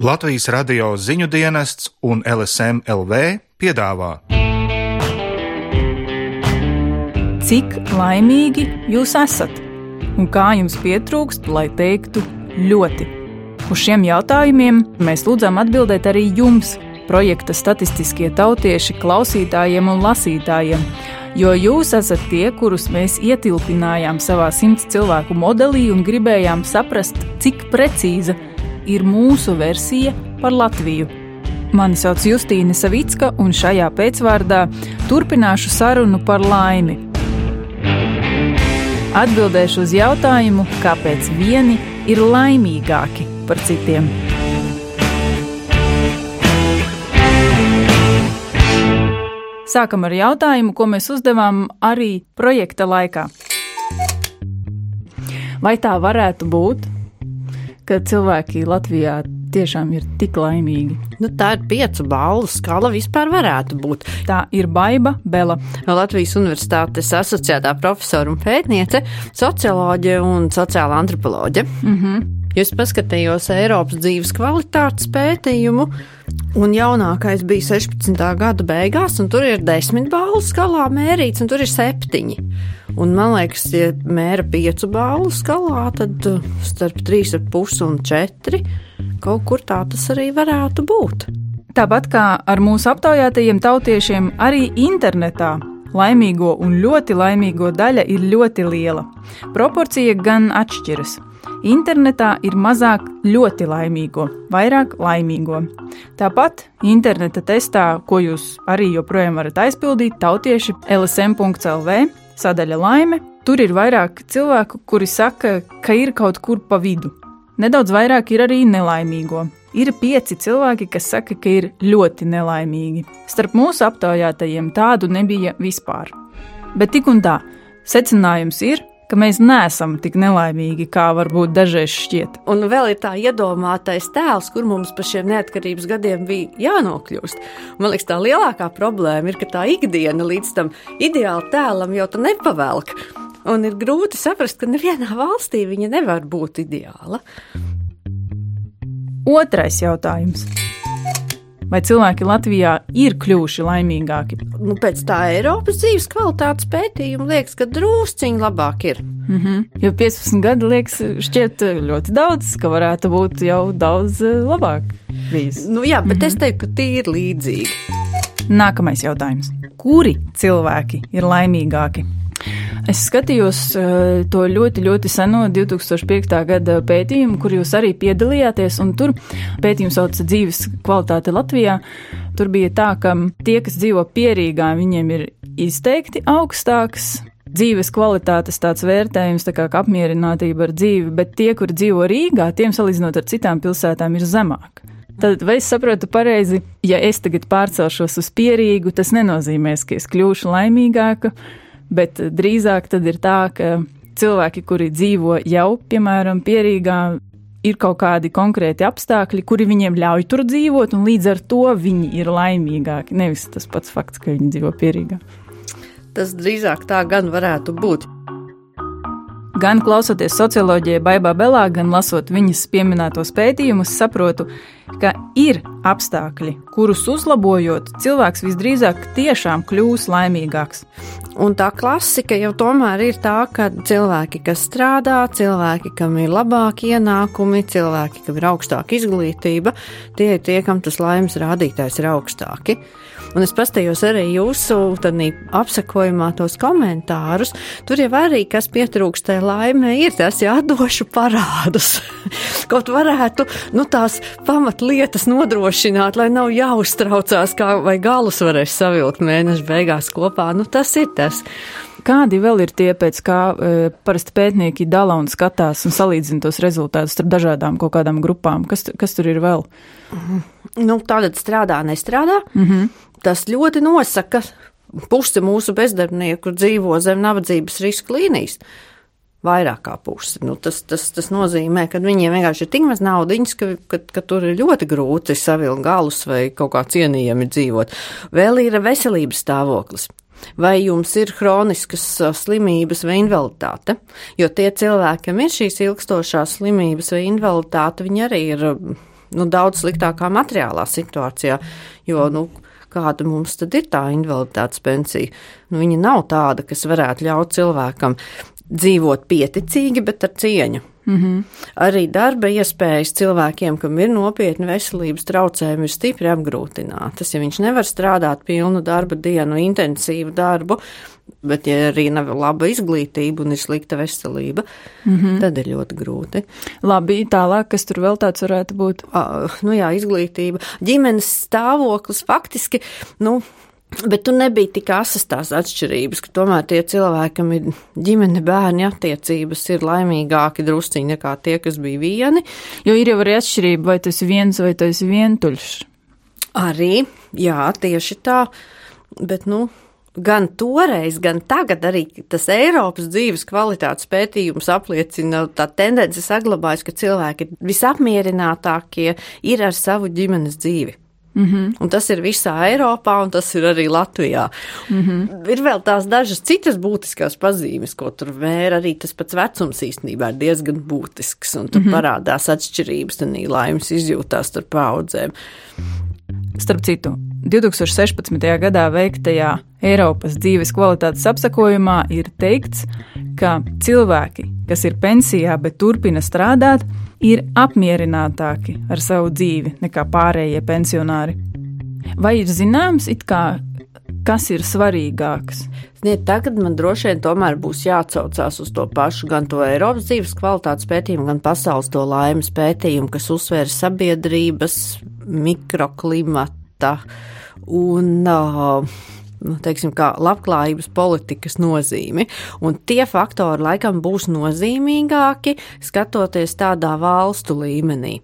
Latvijas radio ziņu dienests un LSM LV piedāvā. Cik laimīgi jūs esat un kā jums pietrūkst, lai teiktu ļoti? Uz šiem jautājumiem mēs lūdzam atbildēt arī jums, projekta statistiskie tautieši, klausītājiem un lasītājiem jo jūs esat tie, kurus mēs ietilpinājām savā simts cilvēku modelī un gribējām saprast, cik precīza ir mūsu versija par Latviju. Mani sauc Justīna Savicka, un šajā pēcvārdā turpināšu sarunu par laimi. Atbildēšu uz jautājumu, kāpēc vieni ir laimīgāki par citiem. Sākam ar jautājumu, ko mēs uzdevām arī projekta laikā. Vai tā varētu būt, ka cilvēki Latvijā tiešām ir tik laimīgi? Nu, tā ir piecu balvu skala vispār varētu būt. Tā ir Baiva Bela. Latvijas Universitātes asociētā profesora un pētniece, socioloģe un sociāla antropoloģe. Mm -hmm. Es paskatījos Eiropas dzīves kvalitātes pētījumu, un jaunākais bija 16. gada beigās, un tur ir desmit balvu skalā mērīts, un tur ir septiņi. Un man liekas, ja mēra piecu balvu skalā, tad uh, starp 3,5 un 4 kaut kur tā tas arī varētu būt. Tāpat kā ar mūsu aptaujātajiem tautiešiem, arī internetā laimīgo un ļoti laimīgo daļa ir ļoti liela. Proporcija gan atšķiras. Internetā ir mazāk ļoti laimīgo, vairāk laimīgo. Tāpat interneta testā, ko jūs arī joprojām varat aizpildīt, tautieši LSM.CLV sadaļa laime. Tur ir vairāk cilvēku, kuri saka, ka ir kaut kur pa vidu. Nedaudz vairāk ir arī nelaimīgo. Ir pieci cilvēki, kas saka, ka ir ļoti nelaimīgi. Starp mūsu aptaujātajiem tādu nebija vispār. Bet tik un tā, secinājums ir, ka mēs neesam tik nelaimīgi, kā varbūt dažreiz šķiet. Un vēl ir tā iedomātais tēls, kur mums pa šiem neatkarības gadiem bija jānokļūst. Man liekas, tā lielākā problēma ir, ka tā ikdiena līdz tam ideāla tēlam jau tā nepavelk. Un ir grūti saprast, ka nevienā valstī viņa nevar būt ideāla. Otrais jautājums vai cilvēki Latvijā ir kļuvuši laimīgāki? Nu, pēc tā Eiropas dzīves kvalitātes pētījuma liekas, ka drusciņi labāk ir. Mm -hmm. Jo 15 gadi liekas šķiet ļoti daudz, ka varētu būt jau daudz eh, labāk. Bijis. Nu, jā, bet mm -hmm. es teiktu, ka tie ir līdzīgi. Nākamais jautājums. Kuri cilvēki ir laimīgāki? Es skatījos uh, to ļoti, ļoti seno 2005. gada pētījumu, kur jūs arī piedalījāties, un tur pētījums sauc dzīves kvalitāte Latvijā. Tur bija tā, ka tie, kas dzīvo pierīgā, viņiem ir izteikti augstāks dzīves kvalitātes tāds vērtējums, tā kā apmierinātība ar dzīvi, bet tie, kur dzīvo Rīgā, tiem salīdzinot ar citām pilsētām, ir zemāk. Tad, vai es saprotu pareizi, ja es tagad pārcelšos uz pierīgu, tas nenozīmēs, ka es kļūšu laimīgāka, bet drīzāk tad ir tā, ka cilvēki, kuri dzīvo jau, piemēram, pierīgā, ir kaut kādi konkrēti apstākļi, kuri viņiem ļauj tur dzīvot, un līdz ar to viņi ir laimīgāki. Nevis tas pats fakts, ka viņi dzīvo pierīgā. Tas drīzāk tā gan varētu būt. Gan klausoties socioloģijai Baibā Belā, gan lasot viņas pieminētos pētījumus, saprotu, ka ir apstākļi, kurus uzlabojot, cilvēks visdrīzāk tiešām kļūs laimīgāks. Un tā klasika jau tomēr ir tā, ka cilvēki, kas strādā, cilvēki, kam ir labāki ienākumi, cilvēki, kam ir augstāka izglītība, tie ir tie, kam tas laimes rādītājs ir augstāki. Un es pastījos arī jūsu apsakojumā tos komentārus. Tur jau arī, kas pietrūkst tai laimē, ir tas jādošu parādus. Kaut varētu, nu, tās pamatlietas nodrošināt, lai nav jāuztraucās, kā vai galus varēs savilkt mēneša beigās kopā. Nu, tas ir tas. Kādi vēl ir tie, pēc kā e, parasti pētnieki dala un skatās un salīdzina tos rezultātus starp dažādām kaut kādām grupām? Kas, kas tur ir vēl? Nu, Tātad strādā, nestrādā. Mm -hmm. Tas ļoti nosaka, puse mūsu bezdarbnieku dzīvo zem nabadzības riska līnijas. Vairāk kā puse. Nu, tas, tas, tas nozīmē, ka viņiem vienkārši ir tik maz naudas, ka, ka, ka tur ir ļoti grūti savilkt galus vai kaut kā cienījami dzīvot. Vēl ir veselības stāvoklis vai jums ir hroniskas slimības vai invaliditāte. Jo tie cilvēki, kam ir šīs ilgstošās slimības vai invaliditāte, viņi arī ir nu, daudz sliktākā materiālā situācijā. Jo, nu, kāda mums tad ir tā invaliditātes pensija? Nu, viņa nav tāda, kas varētu ļaut cilvēkam dzīvot pieticīgi, bet ar cieņu. Mm -hmm. Arī darba iespējas cilvēkiem, kam ir nopietni veselības traucējumi, ir stipri apgrūtinātas. Ja viņš nevar strādāt pilnu darba dienu, intensīvu darbu, bet ja arī nav laba izglītība un ir slikta veselība, mm -hmm. tad ir ļoti grūti. Labi, tālāk, kas tur vēl tāds varētu būt? Uh, nu jā, izglītība. Ģimenes stāvoklis faktiski, nu, Bet tur nebija tik asas tās atšķirības, ka tomēr tie cilvēki, kam ir ģimene, bērni attiecības, ir laimīgāki drusciņi nekā tie, kas bija vieni. Jo ir jau arī atšķirība, vai tas viens vai tas vientuļš. Arī, jā, tieši tā. Bet, nu, gan toreiz, gan tagad arī tas Eiropas dzīves kvalitātes pētījums apliecina, tā tendence saglabājas, ka cilvēki ir visapmierinātākie ir ar savu ģimenes dzīvi. Mm -hmm. Un tas ir visā Eiropā, un tas ir arī Latvijā. Mm -hmm. Ir vēl tās dažas citas būtiskas pazīmes, ko tur vēra. Arī tas pats vecums īstenībā ir diezgan būtisks, un tur mm -hmm. parādās atšķirības un laimes izjūtās starp paudzēm. Starp citu, 2016. gadā veiktajā Eiropas dzīves kvalitātes apsakojumā ir teikts, ka cilvēki, kas ir pensijā, bet turpina strādāt, ir apmierinātāki ar savu dzīvi nekā pārējie pensionāri. Vai ir zināms, kā, kas ir svarīgāks? Ne, tagad man droši vien tomēr būs jāatcaucās uz to pašu, gan to Eiropas dzīves kvalitātes pētījumu, gan pasaules to laimes pētījumu, kas uzsver sabiedrības mikroklimata un nu, teiksim, labklājības politikas nozīmi. Un tie faktori laikam būs nozīmīgāki skatoties tādā valstu līmenī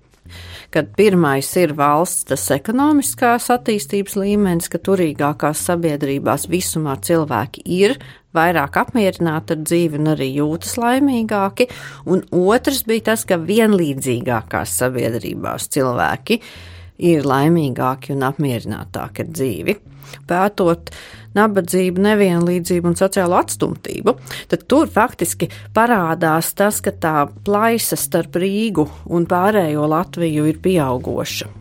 kad pirmais ir valsts tas ekonomiskās attīstības līmenis, ka turīgākās sabiedrībās visumā cilvēki ir vairāk apmierināti ar dzīvi un arī jūtas laimīgāki, un otrs bija tas, ka vienlīdzīgākās sabiedrībās cilvēki ir laimīgāki un apmierinātāki ar dzīvi. Pētot nabadzību, nevienlīdzību un sociālo atstumtību, tad tur faktiski parādās tas, ka tā plaisa starp Rīgu un pārējo Latviju ir pieaugoša.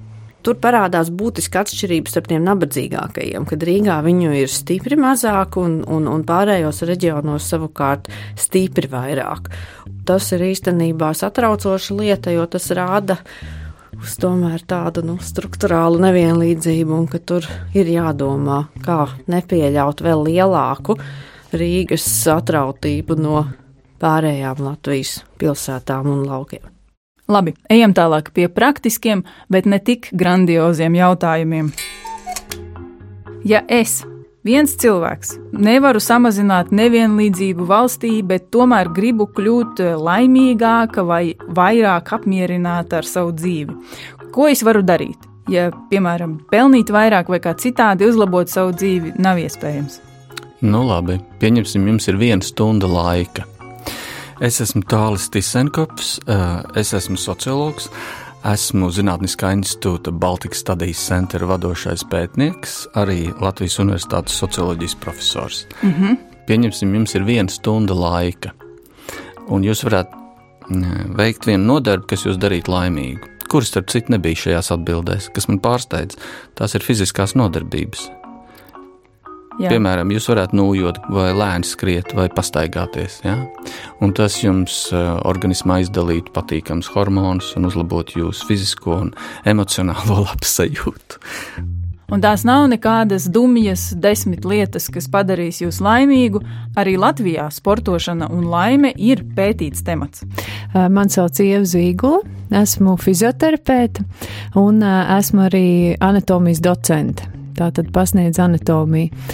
Tur parādās būtiska atšķirība starp tiem nabadzīgākajiem, kad Rīgā viņu ir stipri mazāk un, un, un pārējos reģionos savukārt stipri vairāk. Tas ir īstenībā satraucoša lieta, jo tas rāda uz tomēr tādu nu, struktūrālu nevienlīdzību, un ka tur ir jādomā, kā nepieļaut vēl lielāku Rīgas atrautību no pārējām Latvijas pilsētām un laukiem. Labi, ejam tālāk pie praktiskiem, bet ne tik grandioziem jautājumiem. Ja es viens cilvēks. Nevaru samazināt nevienlīdzību valstī, bet tomēr gribu kļūt eh, laimīgāka vai vairāk apmierināta ar savu dzīvi. Ko es varu darīt? Ja, piemēram, pelnīt vairāk vai kā citādi uzlabot savu dzīvi, nav iespējams. Nu, labi, pieņemsim, jums ir viena stunda laika. Es esmu Tālis Tisenkops, eh, es esmu sociologs. Esmu Zinātniskā institūta Baltikas studijas centra vadošais pētnieks, arī Latvijas Universitātes socioloģijas profesors. Mm -hmm. Pieņemsim, jums ir viena stunda laika, un jūs varētu mm, veikt vienu nodarbi, kas jūs darītu laimīgu. Kuras, starp citu, nebija šajās atbildēs, kas man pārsteidz. Tās ir fiziskās nodarbības. Jā. Piemēram, jūs varētu nūjot, vai lēni skriet, vai pastaigāties. Ja? Un tas jums uh, organismā izdalītu patīkams hormonus un uzlabotu jūsu fizisko un emocionālo labsajūtu. Un tās nav nekādas dumjas, desmit lietas, kas padarīs jūs laimīgu. Arī Latvijā sportošana un laime ir pētīts temats. Man sauc Ieva Zīgula, esmu fizioterapeite un esmu arī anatomijas docente tātad pasniedz anatomiju.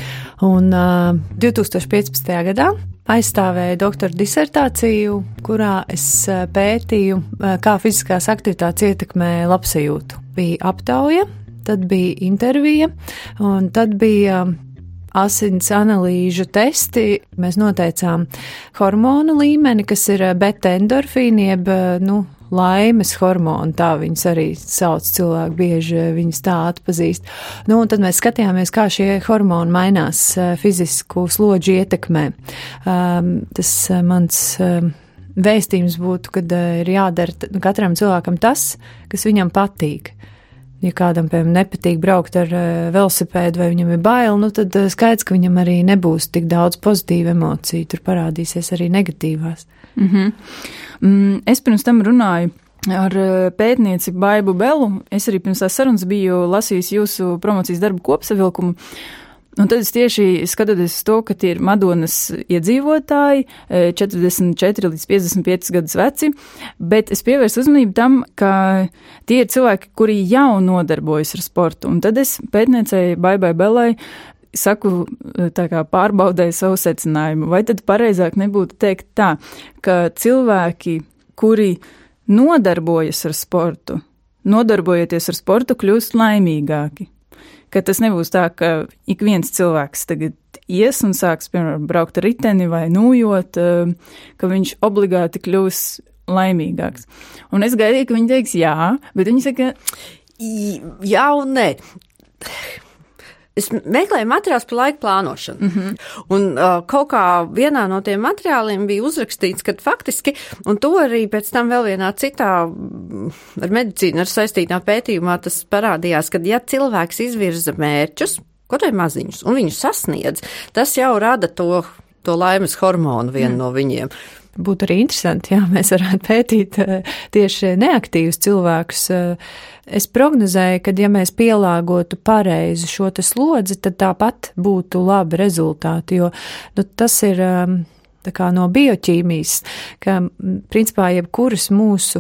Un uh, 2015. gadā aizstāvēju doktora disertāciju, kurā es pētīju, kā fiziskās aktivitātes ietekmē labsajūtu. Bija aptauja, tad bija intervija, un tad bija asins analīžu testi. Mēs noteicām hormonu līmeni, kas ir beta endorfīni, jeb nu, laimes hormonu, tā viņas arī sauc cilvēki, bieži viņas tā atpazīst. Nu, un tad mēs skatījāmies, kā šie hormoni mainās eh, fizisku slodžu ietekmē. Um, tas eh, mans um, vēstījums būtu, ka ir jādara katram cilvēkam tas, kas viņam patīk. Ja kādam, piemēram, nepatīk braukt ar velosipēdu vai viņam ir bail, nu tad skaidrs, ka viņam arī nebūs tik daudz pozitīvu emociju, tur parādīsies arī negatīvās. Mm -hmm. mm, es pirms tam runāju ar pētnieci Baibu Belu. Es arī pirms tās sarunas biju lasījis jūsu promocijas darbu kopsavilkumu. Un tad es tieši skatoties to, ka tie ir Madonas iedzīvotāji, 44 līdz 55 gadus veci, bet es pievērstu uzmanību tam, ka tie ir cilvēki, kuri jau nodarbojas ar sportu. Un tad es pētniecēju Baibai Belai saku, tā kā pārbaudēju savu secinājumu, vai tad pareizāk nebūtu teikt tā, ka cilvēki, kuri nodarbojas ar sportu, nodarbojoties ar sportu, kļūst laimīgāki. Ka tas nebūs tā, ka ik viens cilvēks tagad ies un sāks, piemēram, braukt ar riteni vai nūjot, ka viņš obligāti kļūs laimīgāks. Un es gaidīju, ka viņi teiks jā, bet viņi saka, jā un nē. Es meklēju materiālus par laika plānošanu. Mm -hmm. Un uh, kaut kā vienā no tiem materiāliem bija uzrakstīts, ka faktiski, un to arī pēc tam vēl vienā citā ar medicīnu ar saistītā pētījumā tas parādījās, ka ja cilvēks izvirza mērķus, kaut vai maziņus, un viņus sasniedz, tas jau rada to, to laimes hormonu vienu mm. no viņiem būtu arī interesanti, ja mēs varētu pētīt uh, tieši neaktīvus cilvēkus. Uh, Es prognozēju, ka, ja mēs pielāgotu pareizi šo slodzi, tad tāpat būtu labi rezultāti, jo nu, tas ir. Kā no bioķīmijas, ka principā jebkuras mūsu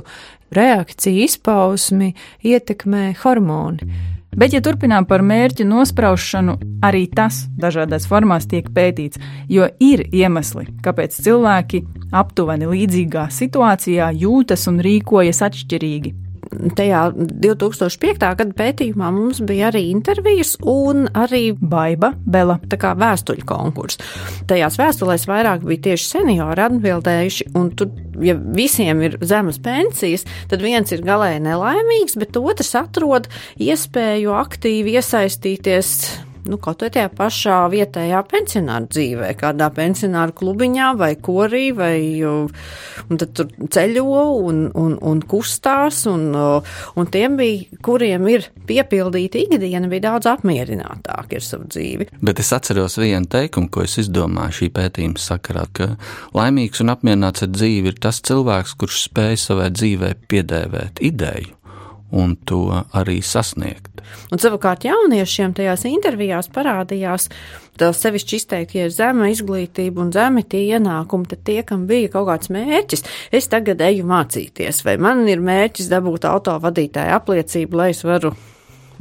reakciju izpausmi ietekmē hormoni. Bet, ja turpinām par mērķu nospraušanu, arī tas dažādās formās tiek pētīts, jo ir iemesli, kāpēc cilvēki aptuveni līdzīgā situācijā jūtas un rīkojas atšķirīgi tajā 2005. gada pētījumā mums bija arī intervijas un arī baiba, bela, tā kā vēstuļu konkurss. Tajās vēstulēs vairāk bija tieši seniori atbildējuši, un tur, ja visiem ir zemes pensijas, tad viens ir galēji nelaimīgs, bet otrs atrod iespēju aktīvi iesaistīties nu, kaut vai tajā pašā vietējā pensionāra dzīvē, kādā pensionāra klubiņā vai korī, vai un tad tur ceļo un, un, un kustās, un, un tiem bija, kuriem ir piepildīta ikdiena, bija daudz apmierinātāki ar savu dzīvi. Bet es atceros vienu teikumu, ko es izdomāju šī pētījuma sakarā, ka laimīgs un apmierināts ar dzīvi ir tas cilvēks, kurš spēj savai dzīvē piedēvēt ideju un to arī sasniegt. Un savukārt jauniešiem tajās intervijās parādījās, tā sevišķi izteikti, ja ir zema izglītība un zemi tie ienākumi, tad tie, kam bija kaut kāds mērķis, es tagad eju mācīties, vai man ir mērķis dabūt autovadītāju apliecību, lai es varu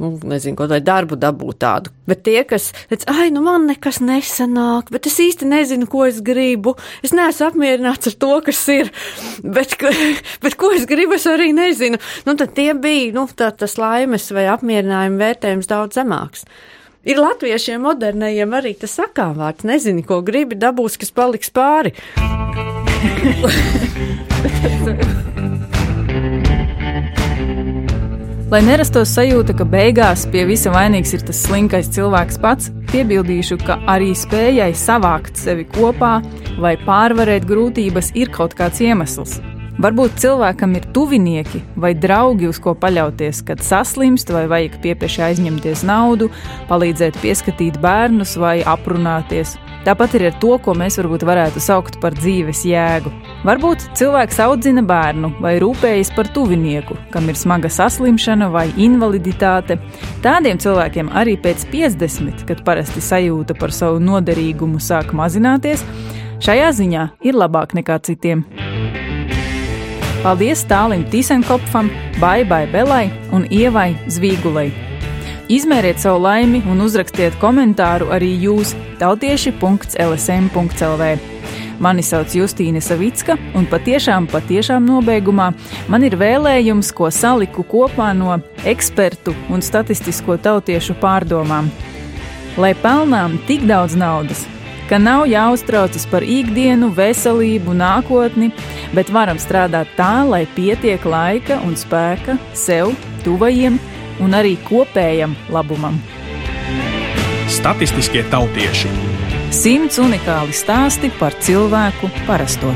nu, nezinu, ko vai darbu dabūt tādu. Bet tie, kas teica, ai, nu man nekas nesanāk, bet es īsti nezinu, ko es gribu. Es neesmu apmierināts ar to, kas ir, bet, bet ko es gribu, es arī nezinu. Nu, tad tie bija, nu, tā, tas laimes vai apmierinājuma vērtējums daudz zemāks. Ir latviešiem modernajiem arī tas sakāvārds, nezini, ko gribi, dabūs, kas paliks pāri. Lai nerastos sajūta, ka beigās pie visa vainīgs ir tas slinkais cilvēks pats, piebildīšu, ka arī spējai savākt sevi kopā vai pārvarēt grūtības ir kaut kāds iemesls. Varbūt cilvēkam ir tuvinieki vai draugi, uz ko paļauties, kad saslimst vai vajag piepieši aizņemties naudu, palīdzēt pieskatīt bērnus vai aprunāties. Tāpat ir ar to, ko mēs varbūt varētu saukt par dzīves jēgu. Varbūt cilvēks audzina bērnu vai rūpējas par tuvinieku, kam ir smaga saslimšana vai invaliditāte. Tādiem cilvēkiem arī pēc 50, kad parasti sajūta par savu noderīgumu sāk mazināties, šajā ziņā ir labāk nekā citiem. Paldies Tālim Tīsenkopfam, Baibai Belai un Ievai Zvīgulai! Izmēriet savu laimi un uzrakstiet komentāru arī jūs tautieši.lsm.lv. Mani sauc Justīna Savicka, un patiešām, patiešām nobeigumā man ir vēlējums, ko saliku kopā no ekspertu un statistisko tautiešu pārdomām. Lai pelnām tik daudz naudas, ka nav jāuztraucas par ikdienu, veselību, nākotni, bet varam strādāt tā, lai pietiek laika un spēka sev, tuvajiem un arī kopējam labumam. Statistiskie tautieši. Simts unikāli stāsti par cilvēku parasto.